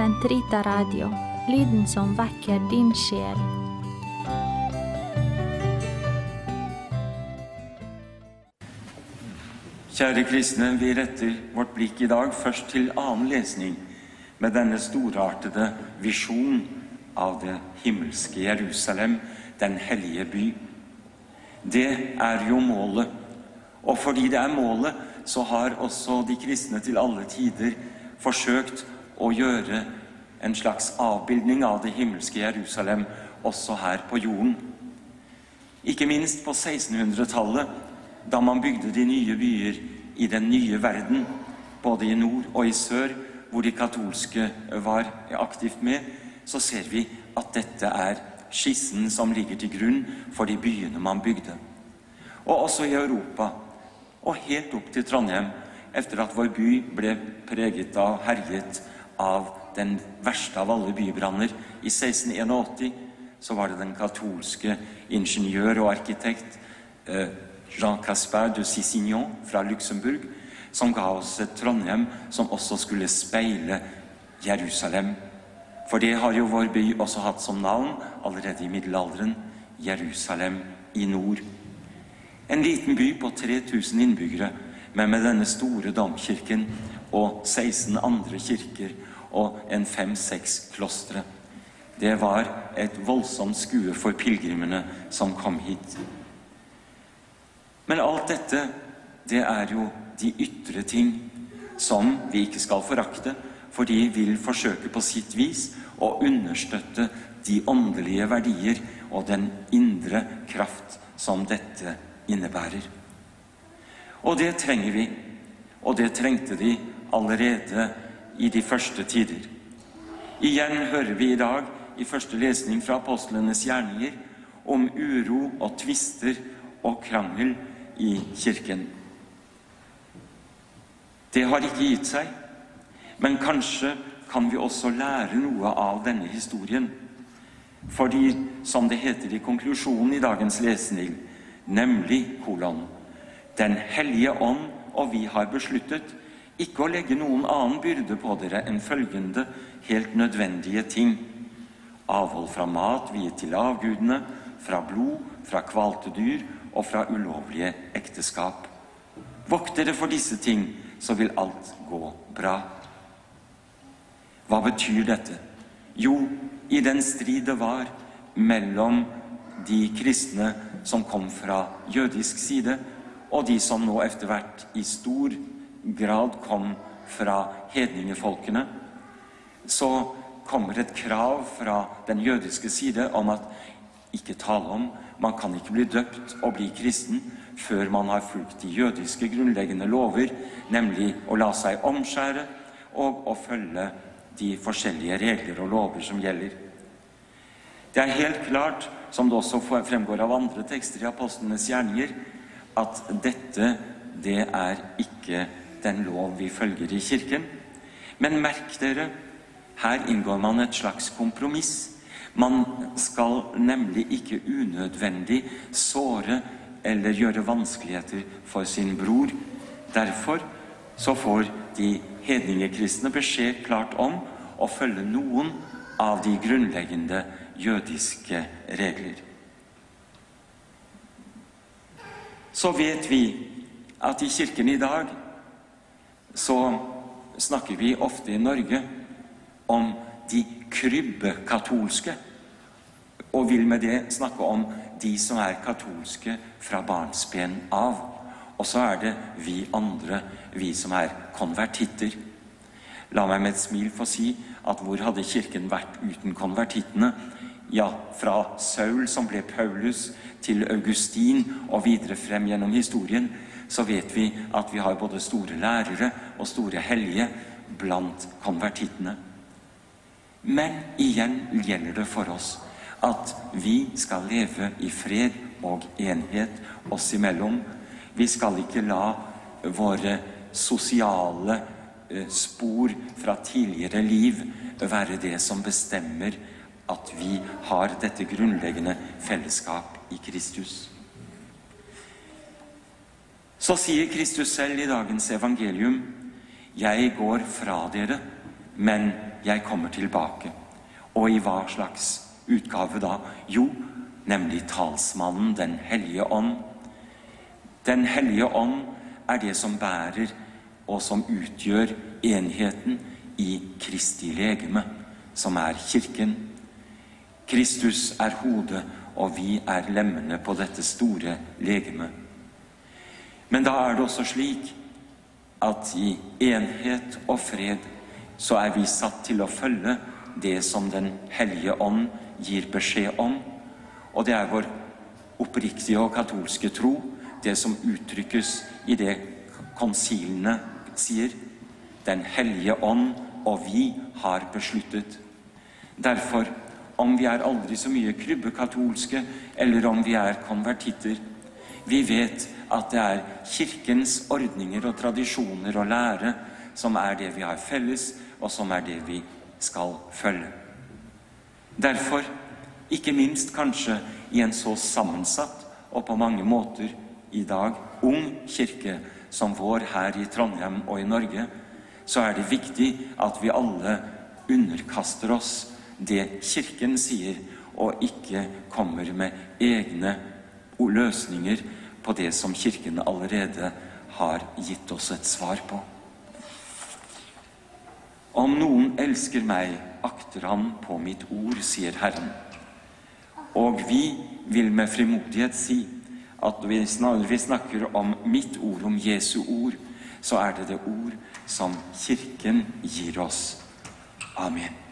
Sentrita Radio, lyden som vekker din sjel. Kjære kristne, vi retter vårt blikk i dag først til annen lesning med denne storartede visjon av det himmelske Jerusalem, den hellige by. Det er jo målet. Og fordi det er målet, så har også de kristne til alle tider forsøkt å gjøre en slags avbildning av det himmelske Jerusalem også her på jorden. Ikke minst på 1600-tallet, da man bygde de nye byer i den nye verden, både i nord og i sør, hvor de katolske var aktivt med, så ser vi at dette er skissen som ligger til grunn for de byene man bygde. Og også i Europa, og helt opp til Trondheim, etter at vår by ble preget av, herjet av den verste av alle bybranner i 1681, så var det den katolske ingeniør og arkitekt eh, Jean Caspar de Sissignon fra Luxembourg som ga oss et Trondheim som også skulle speile Jerusalem. For det har jo vår by også hatt som navn allerede i middelalderen Jerusalem i nord. En liten by på 3000 innbyggere, men med denne store domkirken og 16 andre kirker og en fem-seks klostre. Det var et voldsomt skue for pilegrimene som kom hit. Men alt dette, det er jo de ytre ting som vi ikke skal forakte, for de vil forsøke på sitt vis å understøtte de åndelige verdier og den indre kraft som dette innebærer. Og det trenger vi, og det trengte de allerede i de første tider. Igjen hører vi i dag i første lesning fra apostlenes gjerninger om uro og tvister og krangel i kirken. Det har ikke gitt seg, men kanskje kan vi også lære noe av denne historien. Fordi, som det heter i konklusjonen i dagens lesning, nemlig kolon, Den hellige ånd og vi har besluttet ikke å legge noen annen byrde på dere enn følgende helt nødvendige ting. Avhold fra mat viet til avgudene, fra blod, fra kvalte dyr og fra ulovlige ekteskap. Vokt dere for disse ting, så vil alt gå bra. Hva betyr dette? Jo, i den strid det var mellom de kristne som kom fra jødisk side, og de som nå etter hvert i stor grad kom fra hedningefolkene, så kommer et krav fra den jødiske side om at ikke tale om man kan ikke bli døpt og bli kristen før man har fulgt de jødiske grunnleggende lover, nemlig å la seg omskjære og å følge de forskjellige regler og lover som gjelder. Det er helt klart, som det også fremgår av andre tekster i apostlenes gjerninger, at dette, det er ikke den lov vi følger i Kirken. Men merk dere, her inngår man et slags kompromiss. Man skal nemlig ikke unødvendig såre eller gjøre vanskeligheter for sin bror. Derfor så får de hedningekristne beskjed klart om å følge noen av de grunnleggende jødiske regler. Så vet vi at i Kirken i dag så snakker vi ofte i Norge om de krybbekatolske, og vil med det snakke om de som er katolske fra barnsben av. Og så er det vi andre, vi som er konvertitter. La meg med et smil få si at hvor hadde Kirken vært uten konvertittene? Ja, fra Saul, som ble Paulus, til Augustin og videre frem gjennom historien, så vet vi at vi har både store lærere og store hellige blant konvertittene. Men igjen gjelder det for oss at vi skal leve i fred og enhet oss imellom. Vi skal ikke la våre sosiale eh, spor fra tidligere liv være det som bestemmer at vi har dette grunnleggende fellesskap i Kristus. Så sier Kristus selv i dagens evangelium, 'Jeg går fra dere, men jeg kommer tilbake. Og i hva slags utgave da? Jo, nemlig talsmannen Den hellige ånd. Den hellige ånd er det som bærer og som utgjør enheten i Kristi legeme, som er Kirken. Kristus er hodet, og vi er lemmene på dette store legemet. Men da er det også slik at i enhet og fred så er vi satt til å følge det som Den hellige ånd gir beskjed om. Og det er vår oppriktige og katolske tro, det som uttrykkes i det konsilene sier. Den hellige ånd og vi har besluttet. Derfor, om vi er aldri så mye krybbekatolske, eller om vi er konvertitter, vi vet at det er Kirkens ordninger og tradisjoner og lære som er det vi har felles, og som er det vi skal følge. Derfor, ikke minst kanskje i en så sammensatt og på mange måter i dag ung kirke som vår her i Trondheim og i Norge, så er det viktig at vi alle underkaster oss det Kirken sier, og ikke kommer med egne løsninger på det som Kirken allerede har gitt oss et svar på. Om noen elsker meg, akter han på mitt ord, sier Herren. Og vi vil med frimodighet si at når vi snakker om mitt ord, om Jesu ord, så er det det ord som Kirken gir oss. Amen.